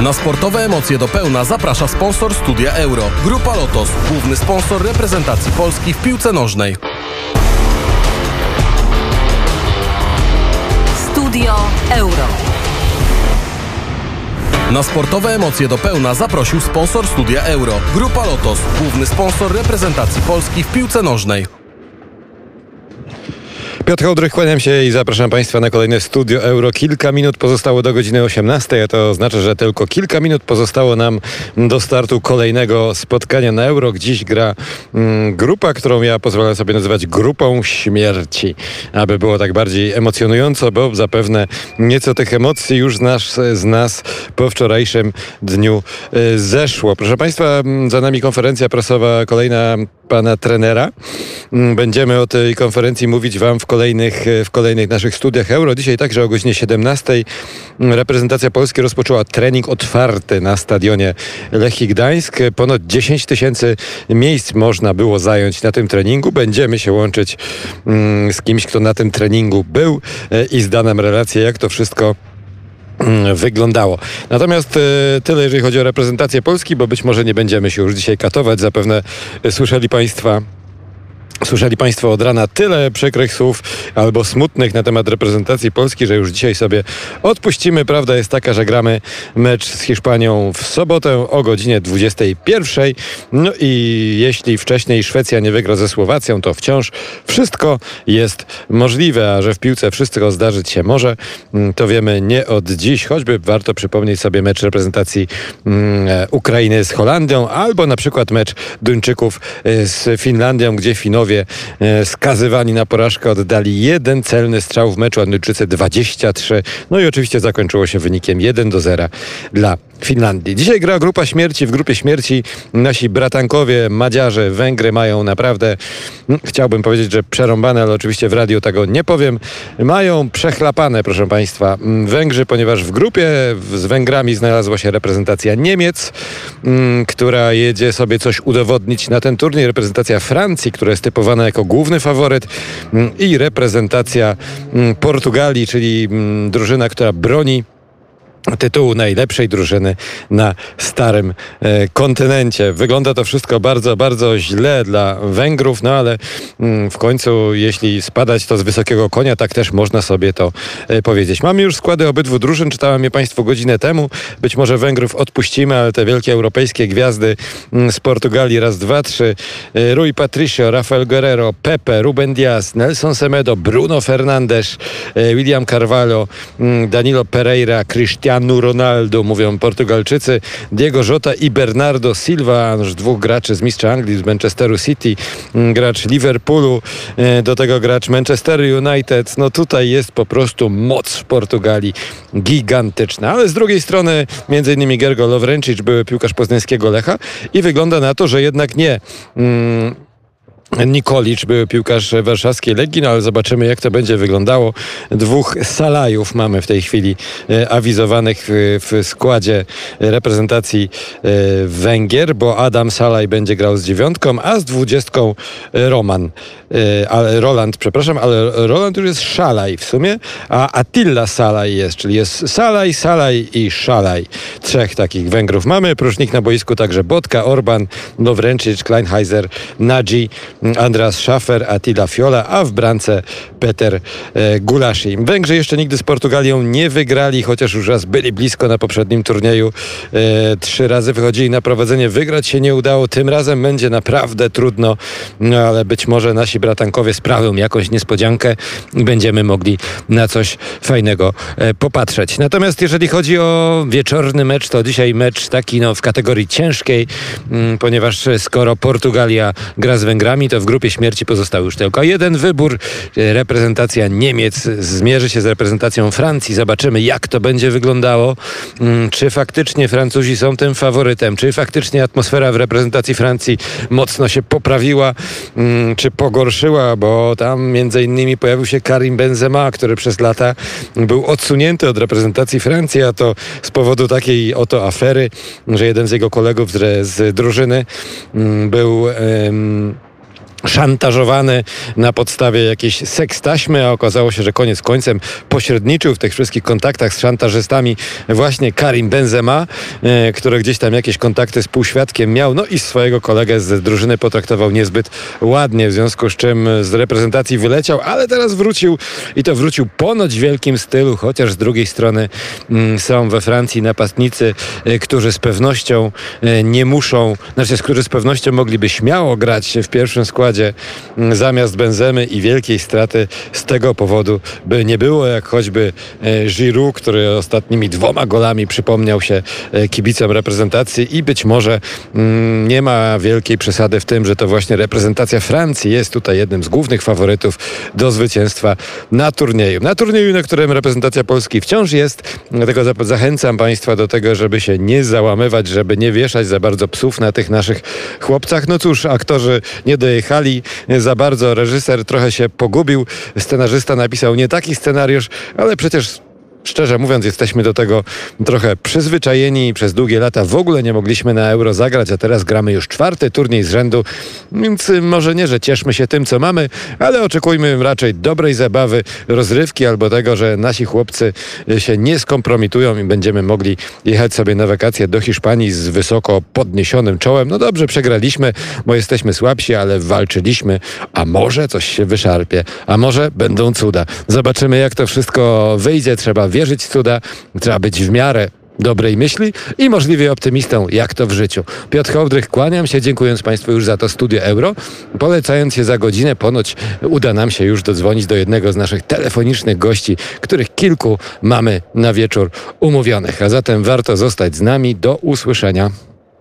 Na sportowe emocje do pełna zaprasza sponsor Studia Euro. Grupa Lotos, główny sponsor reprezentacji Polski w piłce nożnej. Studio Euro. Na sportowe emocje do pełna zaprosił sponsor Studia Euro. Grupa Lotos, główny sponsor reprezentacji Polski w piłce nożnej. Piotr Hołdrych, kłaniam się i zapraszam Państwa na kolejne Studio Euro. Kilka minut pozostało do godziny 18, a to oznacza, że tylko kilka minut pozostało nam do startu kolejnego spotkania na Euro. Dziś gra mm, grupa, którą ja pozwolę sobie nazywać grupą śmierci, aby było tak bardziej emocjonująco, bo zapewne nieco tych emocji już nas, z nas po wczorajszym dniu y, zeszło. Proszę Państwa, mm, za nami konferencja prasowa kolejna pana trenera. Mm, Będziemy o tej konferencji mówić Wam w kolejnych, w kolejnych naszych studiach Euro. Dzisiaj także o godzinie 17 reprezentacja Polski rozpoczęła trening otwarty na stadionie Lechii Gdańsk. Ponad 10 tysięcy miejsc można było zająć na tym treningu. Będziemy się łączyć mm, z kimś, kto na tym treningu był e, i zda nam relację, jak to wszystko mm, wyglądało. Natomiast e, tyle, jeżeli chodzi o reprezentację Polski, bo być może nie będziemy się już dzisiaj katować. Zapewne e, słyszeli Państwa Słyszeli Państwo od rana tyle przykrych słów albo smutnych na temat reprezentacji Polski, że już dzisiaj sobie odpuścimy. Prawda jest taka, że gramy mecz z Hiszpanią w sobotę o godzinie 21. No i jeśli wcześniej Szwecja nie wygra ze Słowacją, to wciąż wszystko jest możliwe, a że w piłce wszystko zdarzyć się może, mm, to wiemy nie od dziś. Choćby warto przypomnieć sobie mecz reprezentacji mm, e, Ukrainy z Holandią albo na przykład mecz Duńczyków e, z Finlandią, gdzie Finowie e, skazywani na porażkę oddali jeden celny strzał w meczu, a Duńczycy 23. No i oczywiście zakończyło się wynikiem 1 do 0 dla Finlandii. Dzisiaj gra grupa śmierci. W grupie śmierci nasi bratankowie, Madziarze, Węgry mają naprawdę, mm, chciałbym powiedzieć, że przerąbane, ale oczywiście w radiu tego nie powiem, mają przechlapane, proszę Państwa, mm, Węgrzy, ponieważ w grupie z Węgrami znalazła się reprezentacja Niemiec, mm, która jedzie sobie coś udowodnić na ten turniej, reprezentacja Francji, która jest typowana jako główny faworyt i reprezentacja Portugalii, czyli drużyna, która broni tytułu najlepszej drużyny na starym e, kontynencie. Wygląda to wszystko bardzo, bardzo źle dla Węgrów, no ale mm, w końcu, jeśli spadać to z wysokiego konia, tak też można sobie to e, powiedzieć. Mamy już składy obydwu drużyn, czytałem je Państwu godzinę temu. Być może Węgrów odpuścimy, ale te wielkie europejskie gwiazdy mm, z Portugalii, raz, dwa, trzy, e, Rui Patricio, Rafael Guerrero, Pepe, Ruben Diaz, Nelson Semedo, Bruno Fernandes, e, William Carvalho, mm, Danilo Pereira, Cristiano Ronaldo, mówią Portugalczycy, Diego Jota i Bernardo Silva, dwóch graczy z mistrza Anglii, z Manchesteru City, mm, gracz Liverpoolu, e, do tego gracz Manchester United. No tutaj jest po prostu moc w Portugalii gigantyczna, ale z drugiej strony między innymi Gergo Lovrencic, były piłkarz poznańskiego Lecha i wygląda na to, że jednak nie. Mm, Nikolicz, były piłkarz warszawskiej Legii, no ale zobaczymy jak to będzie wyglądało. Dwóch Salajów mamy w tej chwili e, awizowanych w, składzie reprezentacji e, Węgier, bo Adam Salaj będzie grał z dziewiątką, a z dwudziestką Roman, e, ale Roland, przepraszam, ale Roland już jest Szalaj w sumie, a Attila Salaj jest, czyli jest Salaj, Salaj i Szalaj. Trzech takich Węgrów mamy. Próżnik na boisku także Botka, Orban, Nowręczyć, Kleinheiser, Nadzi, Andreas Schaffer, Attila Fiola, a w brance Peter e, Gulaszi. Węgrzy jeszcze nigdy z Portugalią nie wygrali, chociaż już raz byli blisko na poprzednim turnieju. E, trzy razy wychodzili na prowadzenie, wygrać się nie udało. Tym razem będzie naprawdę trudno, no ale być może nasi bratankowie sprawią jakąś niespodziankę i będziemy mogli na coś fajnego e, popatrzeć. Natomiast jeżeli chodzi o wieczorny mecz, to dzisiaj mecz taki no, w kategorii ciężkiej, mm, ponieważ skoro Portugalia gra z Węgrami, to w grupie śmierci pozostał już tylko jeden wybór. E, Reprezentacja Niemiec zmierzy się z reprezentacją Francji. Zobaczymy, jak to będzie wyglądało. Mm, Czy faktycznie Francuzi są tym faworytem? Czy faktycznie atmosfera w reprezentacji Francji mocno się poprawiła? Mm, Czy pogorszyła? Bo tam między innymi pojawił się Karim Benzema, który przez lata był odsunięty od reprezentacji Francji, a to z powodu takiej oto afery, że jeden z jego kolegów z, drużyny mm, był... em, szantażowany na podstawie jakiejś sekstaśmy, a okazało się, że koniec końcem pośredniczył w tych wszystkich kontaktach z szantażystami właśnie Karim Benzema, e, który gdzieś tam jakieś kontakty z półświadkiem miał, no i swojego kolegę z drużyny potraktował niezbyt ładnie, w związku z czym z reprezentacji wyleciał, ale teraz wrócił i to wrócił ponoć w wielkim stylu, chociaż z drugiej strony mm, są we Francji napastnicy, e, którzy z pewnością e, nie muszą, znaczy, którzy z pewnością mogliby śmiało grać w pierwszym składzie składzie mm, zamiast Benzemy i wielkiej straty z tego powodu by nie było, jak choćby e, Giroud, który ostatnimi dwoma golami przypomniał się e, kibicom reprezentacji i być może mm, nie ma wielkiej przesady w tym, że to właśnie reprezentacja Francji jest tutaj jednym z głównych faworytów do zwycięstwa na turnieju. Na turnieju, na którym reprezentacja Polski wciąż jest, dlatego zachęcam Państwa do tego, żeby się nie załamywać, żeby nie wieszać za bardzo psów na tych naszych chłopcach. No cóż, aktorzy nie dojechali, za bardzo. Reżyser trochę się pogubił. Scenarzysta napisał nie taki scenariusz, ale przecież Szczerze mówiąc, jesteśmy do tego trochę przyzwyczajeni. Przez długie lata w ogóle nie mogliśmy na euro zagrać, a teraz gramy już czwarty turniej z rzędu. Więc może nie, że cieszmy się tym, co mamy, ale oczekujmy raczej dobrej zabawy, rozrywki albo tego, że nasi chłopcy się nie skompromitują i będziemy mogli jechać sobie na wakacje do Hiszpanii z wysoko podniesionym czołem. No dobrze, przegraliśmy, bo jesteśmy słabsi, ale walczyliśmy, a może coś się wyszarpie, a może będą cuda. Zobaczymy, jak to wszystko wyjdzie. Trzeba wierzyć w cuda, trzeba być w miarę dobrej myśli i możliwie optymistą, jak to w życiu. Piotr Hołdrych, kłaniam się, dziękując Państwu już za to Studio Euro. Polecając się za godzinę, ponoć uda nam się już dodzwonić do jednego z naszych telefonicznych gości, których kilku mamy na wieczór umówionych. A zatem warto zostać z nami. Do usłyszenia.